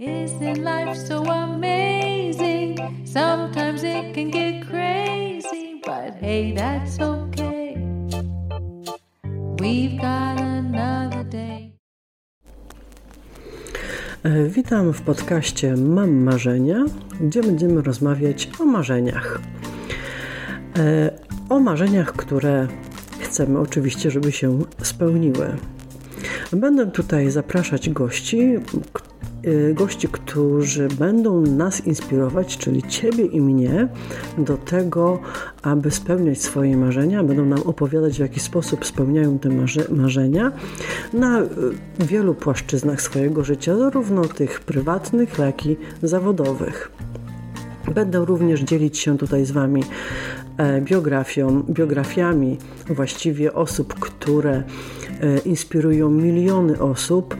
Isn't life so amazing? Sometimes it can get crazy, but hey, that's okay. We've got another day. E, Witam w podcaście Mam Marzenia, gdzie będziemy rozmawiać o marzeniach. E, O marzeniach, które chcemy oczywiście, żeby się spełniły. Będę tutaj zapraszać gości, gości, którzy będą nas inspirować, czyli Ciebie i mnie, do tego, aby spełniać swoje marzenia. Będą nam opowiadać, w jaki sposób spełniają te marze- marzenia na e, wielu płaszczyznach swojego życia, zarówno tych prywatnych, jak i zawodowych. Będę również dzielić się tutaj z Wami biografią, biografiami właściwie osób, które e, inspirują miliony osób,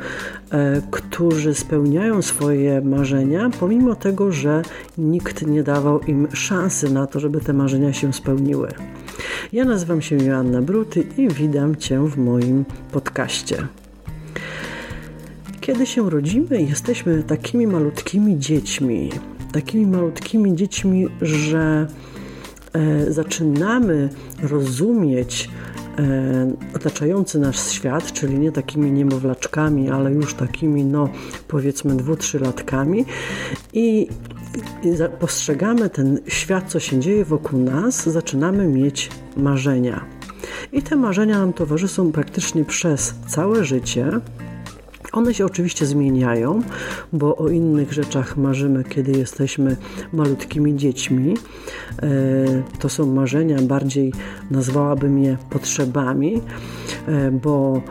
e, którzy spełniają swoje marzenia, pomimo tego, że nikt nie dawał im szansy na to, żeby te marzenia się spełniły. Ja nazywam się Joanna Bruty i witam Cię w moim podcaście. Kiedy się rodzimy, jesteśmy takimi malutkimi dziećmi, takimi malutkimi dziećmi, że e, zaczynamy rozumieć e, otaczający nas świat, czyli nie takimi niemowlaczkami, ale już takimi, no powiedzmy, dwu, trzylatkami i postrzegamy ten świat, co się dzieje wokół nas, zaczynamy mieć marzenia. I te marzenia nam towarzyszą praktycznie przez całe życie. One się oczywiście zmieniają, bo o innych rzeczach marzymy, kiedy jesteśmy malutkimi dziećmi. E, To są marzenia, bardziej nazwałabym je potrzebami, e, bo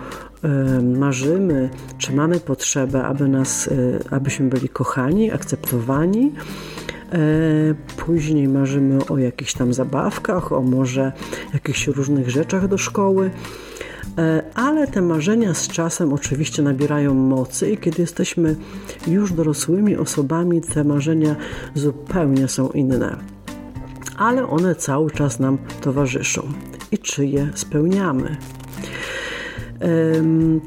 e, marzymy, czy mamy potrzebę, aby nas, abyśmy byli kochani, akceptowani. Później marzymy o jakichś tam zabawkach, o może jakichś różnych rzeczach do szkoły. E, Ale te marzenia z czasem oczywiście nabierają mocy i kiedy jesteśmy już dorosłymi osobami, te marzenia zupełnie są inne. Ale one cały czas nam towarzyszą. I czy je spełniamy?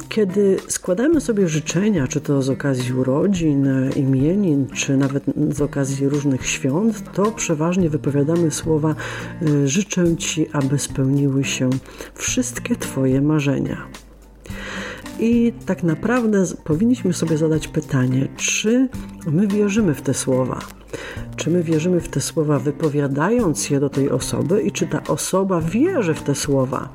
Kiedy składamy sobie życzenia, czy to z okazji urodzin, e, imienin, czy nawet z okazji różnych świąt, to przeważnie wypowiadamy słowa e, życzę Ci, aby spełniły się wszystkie Twoje marzenia. I tak naprawdę powinniśmy sobie zadać pytanie, czy my wierzymy w te słowa? Czy my wierzymy w te słowa, wypowiadając je do tej osoby, i czy ta osoba wierzy w te słowa?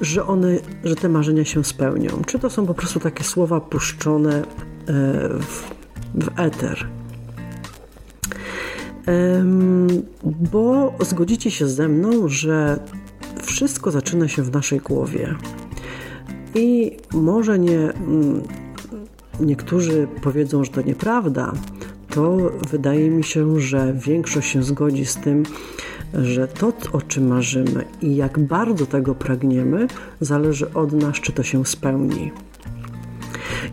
Że one, że te marzenia się spełnią? Czy to są po prostu takie słowa puszczone e, w, w eter? Bo zgodzicie się ze mną, że wszystko zaczyna się w naszej głowie. I może nie mm, niektórzy powiedzą, że to nieprawda, to wydaje mi się, że większość się zgodzi z tym, że to, o czym marzymy i jak bardzo tego pragniemy, zależy od nas, czy to się spełni.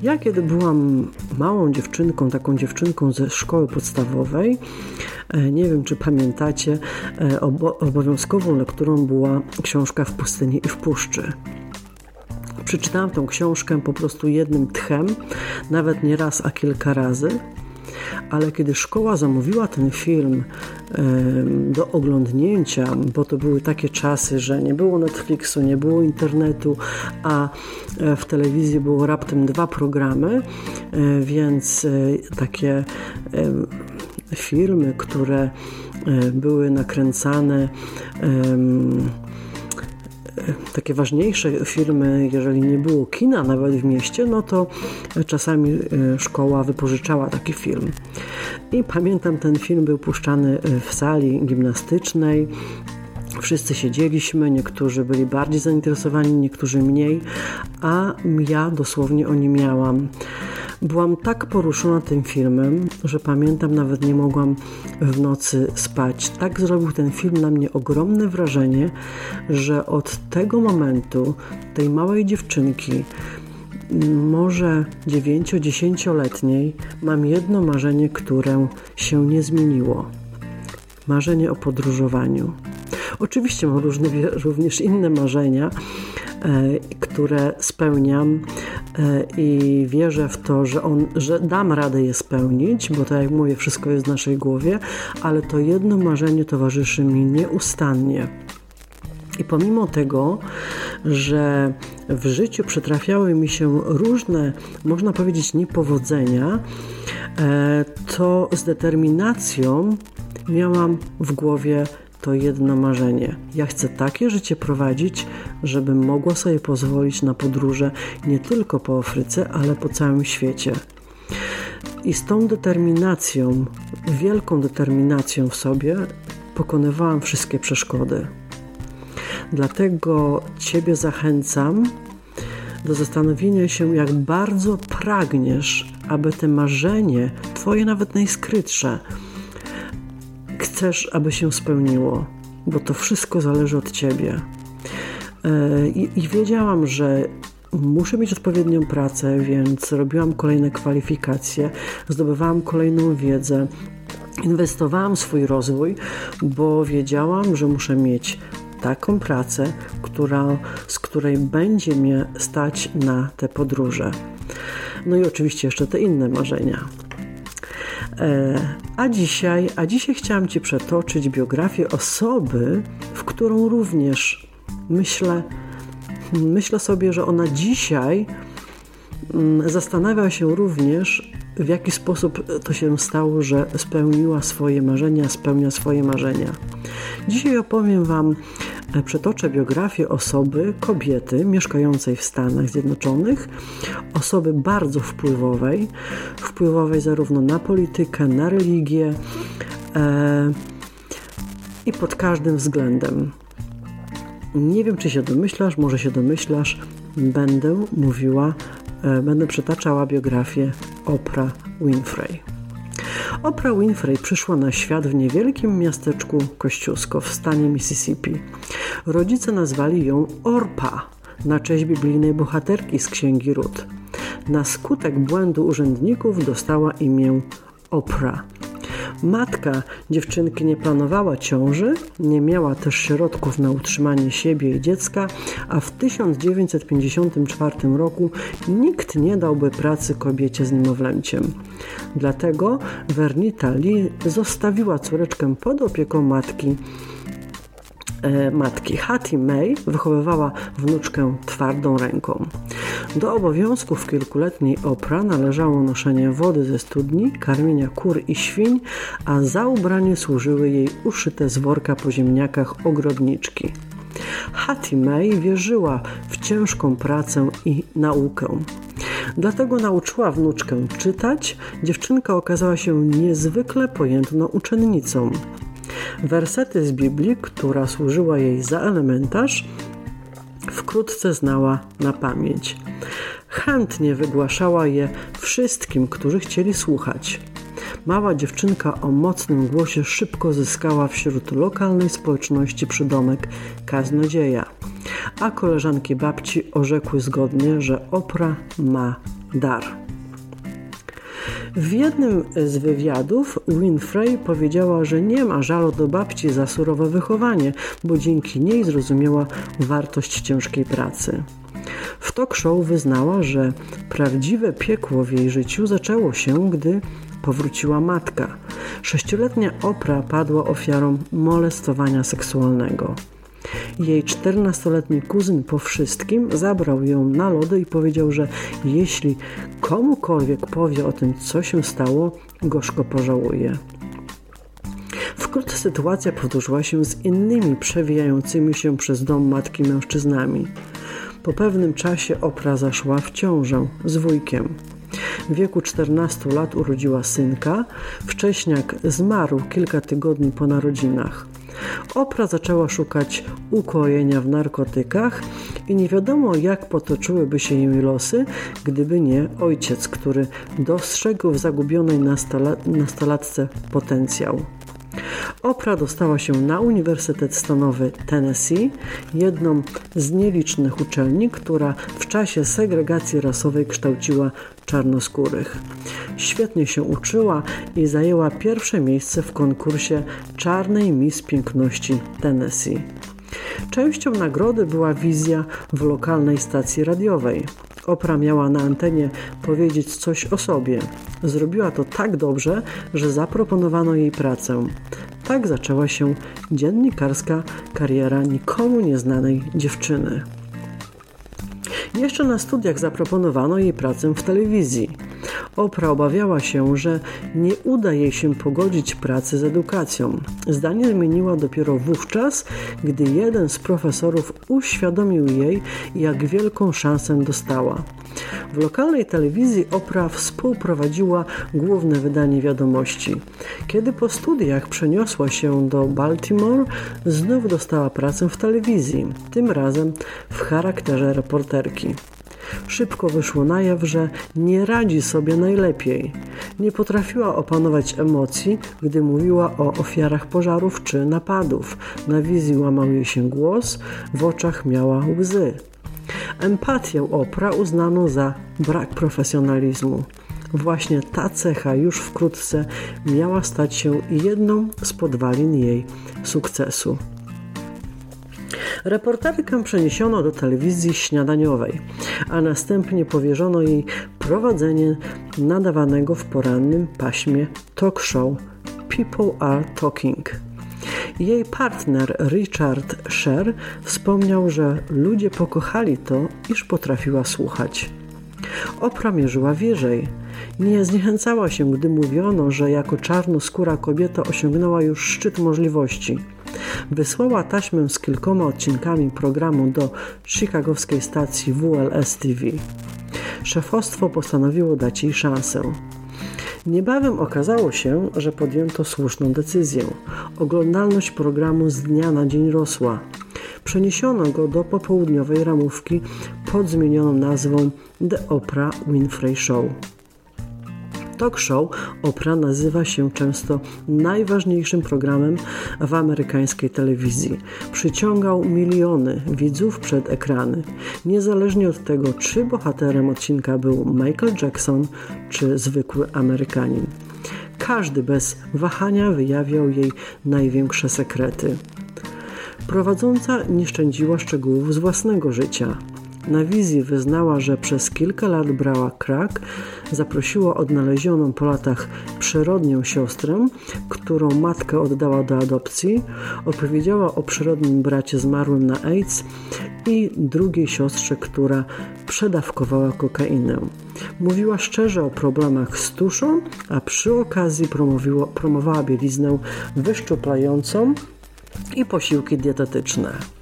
Ja, kiedy byłam małą dziewczynką, taką dziewczynką ze szkoły podstawowej, e, nie wiem, czy pamiętacie, e, obo- obowiązkową lekturą była książka w pustyni i w puszczy. Przeczytałam tą książkę po prostu jednym tchem, nawet nie raz, a kilka razy. Ale kiedy szkoła zamówiła ten film do oglądnięcia, bo to były takie czasy, że nie było Netflixu, nie było internetu, a e, w telewizji było raptem dwa programy, e, więc e, takie filmy, które były nakręcane takie ważniejsze firmy, jeżeli nie było kina nawet w mieście, no to czasami e, szkoła wypożyczała taki film. I pamiętam, ten film był puszczany e, w sali gimnastycznej. Wszyscy siedzieliśmy, niektórzy byli bardziej zainteresowani, niektórzy mniej, a ja dosłownie o nim miałam. Byłam tak poruszona tym filmem, że pamiętam, nawet nie mogłam w nocy spać. Tak zrobił ten film na mnie ogromne wrażenie, że od tego momentu, tej małej dziewczynki, może 9-10-letniej, mam jedno marzenie, które się nie zmieniło. Marzenie o podróżowaniu. Oczywiście mam różne, również inne marzenia, które spełniam i wierzę w to, że, on, że dam radę je spełnić, bo tak jak mówię, wszystko jest w naszej głowie, ale to jedno marzenie towarzyszy mi nieustannie. I pomimo tego, że w życiu przytrafiały mi się różne, można powiedzieć, niepowodzenia, e, to z determinacją miałam w głowie to jedno marzenie. Ja chcę takie życie prowadzić, żebym mogła sobie pozwolić na podróże nie tylko po Afryce, ale po całym świecie. I z tą determinacją, wielką determinacją w sobie, pokonywałam wszystkie przeszkody. Dlatego Ciebie zachęcam do zastanowienia się, jak bardzo pragniesz, aby te marzenie, Twoje nawet najskrytsze, chcesz, aby się spełniło, bo to wszystko zależy od Ciebie. E, I, I, wiedziałam, że muszę mieć odpowiednią pracę, więc robiłam kolejne kwalifikacje, zdobywałam kolejną wiedzę, inwestowałam swój rozwój, bo wiedziałam, że muszę mieć taką pracę, która, z której będzie mnie stać na te podróże. No i oczywiście jeszcze te inne marzenia. E, a dzisiaj, a dzisiaj chciałam Ci przetoczyć biografię osoby, w którą również myślę, myślę sobie, że ona dzisiaj mm, zastanawia się również, w jaki sposób to się stało, że spełniła swoje marzenia, spełnia swoje marzenia. Dzisiaj opowiem Wam, e, przetoczę biografię osoby, kobiety mieszkającej w Stanach Zjednoczonych, osoby bardzo wpływowej, wpływowej zarówno na politykę, na religię e, i pod każdym względem. Nie wiem, czy się domyślasz, może się domyślasz, będę mówiła, e, będę przytaczała biografię Oprah Winfrey. Oprah Winfrey przyszła na świat w niewielkim miasteczku Kościusko w stanie Mississippi. Rodzice nazwali ją Orpa na cześć biblijnej bohaterki z księgi Rut. Na skutek błędu urzędników dostała imię Oprah. Matka dziewczynki nie planowała ciąży, nie miała też środków na utrzymanie siebie i dziecka, a w 1954 roku nikt nie dałby pracy kobiecie z niemowlęciem. Dlatego Vernita Lee zostawiła córeczkę pod opieką matki matki. Hattie May wychowywała wnuczkę twardą ręką. Do obowiązków kilkuletniej Opra należało noszenie wody ze studni, karmienia kur i świń, a za ubranie służyły jej uszyte z worka po ziemniakach ogrodniczki. Hattie May wierzyła w ciężką pracę i naukę. Dlatego nauczyła wnuczkę czytać. Dziewczynka okazała się niezwykle pojętną uczennicą. Wersety z Biblii, która służyła jej za elementarz, wkrótce znała na pamięć. Chętnie wygłaszała je wszystkim, którzy chcieli słuchać. Mała dziewczynka o mocnym głosie szybko zyskała wśród lokalnej społeczności przydomek kaznodzieja, a koleżanki babci orzekły zgodnie, że opra ma dar. W jednym z wywiadów Winfrey powiedziała, że nie ma żalu do babci za surowe wychowanie, bo dzięki niej zrozumiała wartość ciężkiej pracy. W talk show wyznała, że prawdziwe piekło w jej życiu zaczęło się, gdy powróciła matka. Sześcioletnia Opra padła ofiarą molestowania seksualnego. Jej 14-letni kuzyn po wszystkim zabrał ją na lody i powiedział, że jeśli komukolwiek powie o tym, co się stało, gorzko pożałuje. Wkrótce sytuacja powtórzyła się z innymi przewijającymi się przez dom matki mężczyznami. Po pewnym czasie Opra zaszła w ciążę z wujkiem. W wieku 14 lat urodziła synka. Wcześniak zmarł kilka tygodni po narodzinach. Opra zaczęła szukać ukojenia w narkotykach i nie wiadomo jak potoczyłyby się jej losy, gdyby nie ojciec, który dostrzegł w zagubionej nastolatce potencjał. Opra dostała się na Uniwersytet Stanowy Tennessee, jedną z nielicznych uczelni, która w czasie segregacji rasowej kształciła czarnoskórych. Świetnie się uczyła i zajęła pierwsze miejsce w konkursie Czarnej Miss Piękności Tennessee. Częścią nagrody była wizja w lokalnej stacji radiowej. Opra miała na antenie powiedzieć coś o sobie. Zrobiła to tak dobrze, że zaproponowano jej pracę. Tak zaczęła się dziennikarska kariera nikomu nieznanej dziewczyny. Jeszcze na studiach zaproponowano jej pracę w telewizji. Opra obawiała się, że nie uda jej się pogodzić pracy z edukacją. Zdanie zmieniła dopiero wówczas, gdy jeden z profesorów uświadomił jej, jak wielką szansę dostała. W lokalnej telewizji Opra współprowadziła główne wydanie wiadomości. Kiedy po studiach przeniosła się do Baltimore, znów dostała pracę w telewizji, tym razem w charakterze reporterki. Szybko wyszło na jaw, że nie radzi sobie najlepiej. Nie potrafiła opanować emocji, gdy mówiła o ofiarach pożarów czy napadów. Na wizji łamał jej się głos, w oczach miała łzy. Empatię Opra uznano za brak profesjonalizmu. Właśnie ta cecha już wkrótce miała stać się jedną z podwalin jej sukcesu. Reporterkę przeniesiono do telewizji śniadaniowej, a następnie powierzono jej prowadzenie nadawanego w porannym paśmie talk show People Are Talking. Jej partner Richard Sher wspomniał, że ludzie pokochali to, iż potrafiła słuchać. Opra mierzyła wyżej. Nie zniechęcała się, gdy mówiono, że jako czarnoskóra kobieta osiągnęła już szczyt możliwości. Wysłała taśmę z kilkoma odcinkami programu do chicagowskiej stacji WLS TV. Szefostwo postanowiło dać jej szansę. Niebawem okazało się, że podjęto słuszną decyzję. Oglądalność programu z dnia na dzień rosła. Przeniesiono go do popołudniowej ramówki pod zmienioną nazwą The Oprah Winfrey Show. Talk show Opra nazywa się często najważniejszym programem w amerykańskiej telewizji. Przyciągał miliony widzów przed ekrany, niezależnie od tego, czy bohaterem odcinka był Michael Jackson czy zwykły Amerykanin. Każdy bez wahania wyjawiał jej największe sekrety. Prowadząca nie szczędziła szczegółów z własnego życia. Na wizji wyznała, że przez kilka lat brała krak, zaprosiła odnalezioną po latach przyrodnią siostrę, którą matkę oddała do adopcji, opowiedziała o przyrodnim bracie zmarłym na AIDS i drugiej siostrze, która przedawkowała kokainę. Mówiła szczerze o problemach z tuszą, a przy okazji promowała bieliznę wyszczuplającą i posiłki dietetyczne.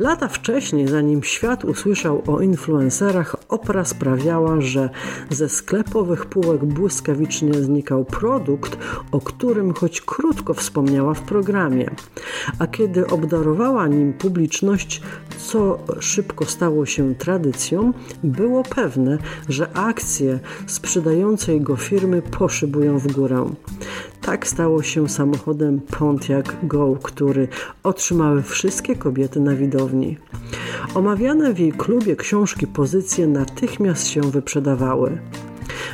Lata wcześniej, zanim świat usłyszał o influencerach, opera sprawiała, że ze sklepowych półek błyskawicznie znikał produkt, o którym choć krótko wspomniała w programie. A kiedy obdarowała nim publiczność, co szybko stało się tradycją, było pewne, że akcje sprzedającej go firmy poszybują w górę. Tak stało się samochodem Pontiac Go, który otrzymały wszystkie kobiety na widowni. Omawiane w jej klubie książki pozycje natychmiast się wyprzedawały.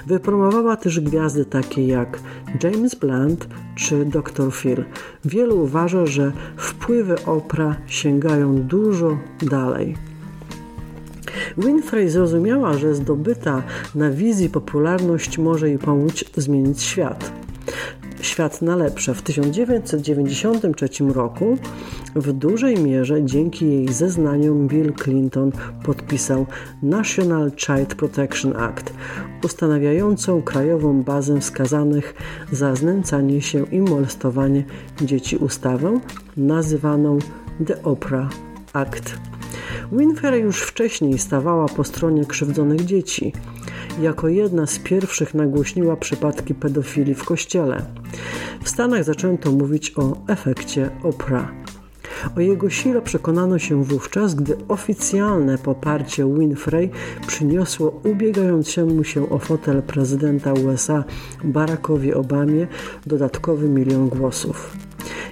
Wypromowała też gwiazdy takie jak James Blunt czy Dr. Phil. Wielu uważa, że wpływy Opra sięgają dużo dalej. Winfrey zrozumiała, że zdobyta na wizji popularność może jej pomóc zmienić świat świat na lepsze. W 1993 roku w dużej mierze dzięki jej zeznaniom Bill Clinton podpisał National Child Protection Act, ustanawiającą krajową bazę skazanych za znęcanie się i molestowanie dzieci ustawę, nazywaną The Oprah Act. Winfrey już wcześniej stawała po stronie krzywdzonych dzieci. Jako jedna z pierwszych nagłośniła przypadki pedofilii w kościele. W Stanach zaczęto mówić o efekcie Oprah. O jego sile przekonano się wówczas, gdy oficjalne poparcie Winfrey przyniosło ubiegającemu się o fotel prezydenta USA Barackowi Obamie dodatkowy milion głosów.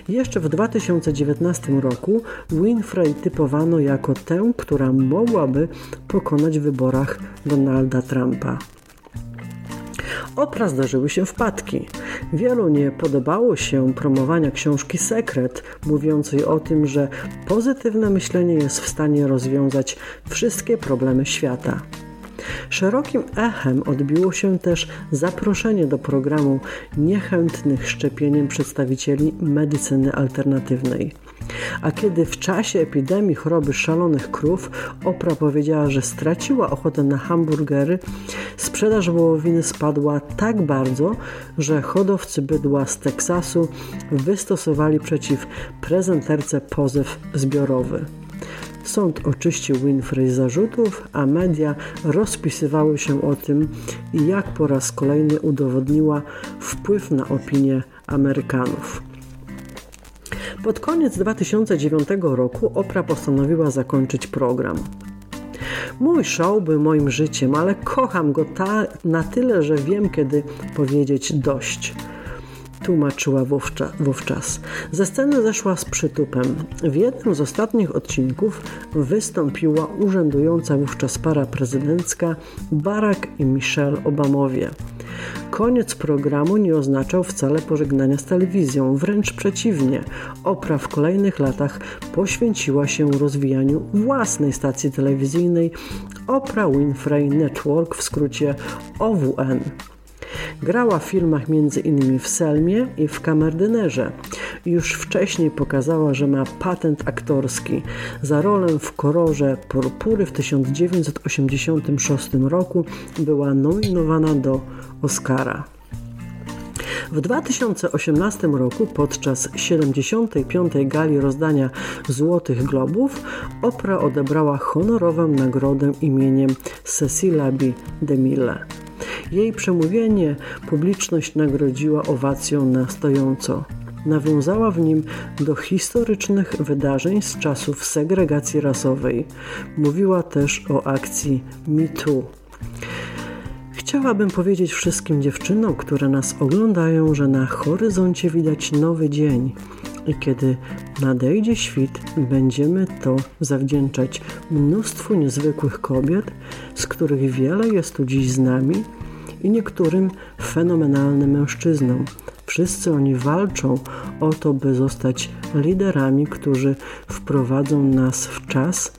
Jeszcze w 2019 roku Winfrey typowano jako tę, która mogłaby pokonać w wyborach Donalda Trumpa. Opra zdarzyły się wpadki. Wielu nie podobało się promowania książki Sekret, mówiącej o tym, że pozytywne myślenie jest w stanie rozwiązać wszystkie problemy świata. Szerokim echem odbiło się też zaproszenie do programu niechętnych szczepieniem przedstawicieli medycyny alternatywnej. A kiedy w czasie epidemii choroby szalonych krów Oprah powiedziała, że straciła ochotę na hamburgery, sprzedaż wołowiny spadła tak bardzo, że hodowcy bydła z Teksasu wystosowali przeciw prezenterce pozew zbiorowy. Sąd oczyścił Winfrey z zarzutów, a media rozpisywały się o tym, jak po raz kolejny udowodniła wpływ na opinię Amerykanów. Pod koniec 2009 roku Oprah postanowiła zakończyć program. Mój show był moim życiem, ale kocham go ta, na tyle, że wiem, kiedy powiedzieć dość tłumaczyła wówczas. Ze sceny zeszła z przytupem. W jednym z ostatnich odcinków wystąpiła urzędująca wówczas para prezydencka Barack i Michelle Obamowie. Koniec programu nie oznaczał wcale pożegnania z telewizją, wręcz przeciwnie. Oprah w kolejnych latach poświęciła się rozwijaniu własnej stacji telewizyjnej Oprah Winfrey Network, w skrócie OWN. Grała w filmach m.in. w Selmie i w Kamerdynerze. Już wcześniej pokazała, że ma patent aktorski. Za rolę w Kororze Purpury w 1986 roku była nominowana do Oscara. W 2018 roku podczas 75. gali rozdania Złotych Globów Oprah odebrała honorową nagrodę imieniem Cecilia B. DeMille. Jej przemówienie publiczność nagrodziła owacją na stojąco. Nawiązała w nim do historycznych wydarzeń z czasów segregacji rasowej. Mówiła też o akcji MeToo. Chciałabym powiedzieć wszystkim dziewczynom, które nas oglądają, że na horyzoncie widać nowy dzień. I kiedy nadejdzie świt, będziemy to zawdzięczać mnóstwu niezwykłych kobiet, z których wiele jest tu dziś z nami, i niektórym fenomenalnym mężczyznom. Wszyscy oni walczą o to, by zostać liderami, którzy wprowadzą nas w czas,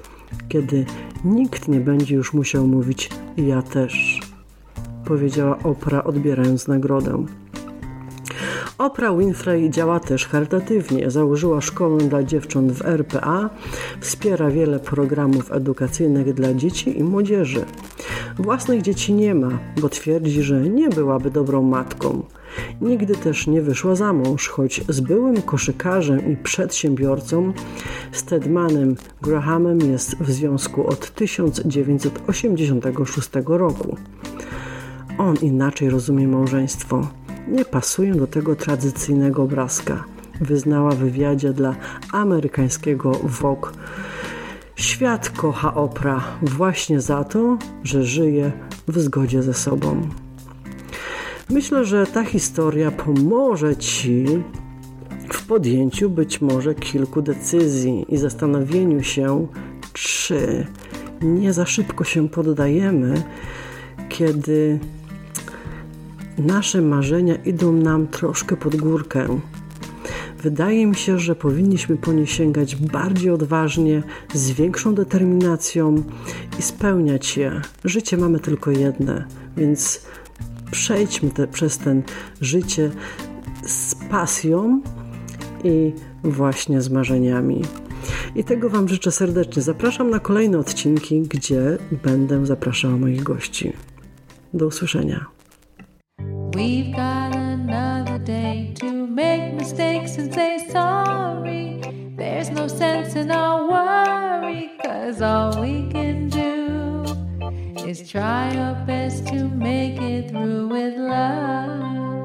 kiedy nikt nie będzie już musiał mówić ja też, powiedziała Oprah odbierając nagrodę. Oprah Winfrey działa też charytatywnie. Założyła szkołę dla dziewcząt w RPA, wspiera wiele programów edukacyjnych dla dzieci i młodzieży. Własnych dzieci nie ma, bo twierdzi, że nie byłaby dobrą matką. Nigdy też nie wyszła za mąż, choć z byłym koszykarzem i przedsiębiorcą Stedmanem Grahamem jest w związku od 1986 roku. On inaczej rozumie małżeństwo. Nie pasują do tego tradycyjnego obrazka. Wyznała w wywiadzie dla amerykańskiego Vogue Świat kocha opra właśnie za to, że żyje w zgodzie ze sobą. Myślę, że ta historia pomoże Ci w podjęciu być może kilku decyzji i zastanowieniu się, czy nie za szybko się poddajemy, kiedy nasze marzenia idą nam troszkę pod górkę Wydaje mi się, że powinniśmy po nie sięgać bardziej odważnie, z większą determinacją i spełniać je. Życie mamy tylko jedne, więc przejdźmy te, przez ten życie z pasją i właśnie z marzeniami. I tego Wam życzę serdecznie. Zapraszam na kolejne odcinki, gdzie będę zapraszała moich gości. Do usłyszenia. We've got mistakes and say sorry. There's no sense in our worry, cause all we can do is try our best to make it through with love.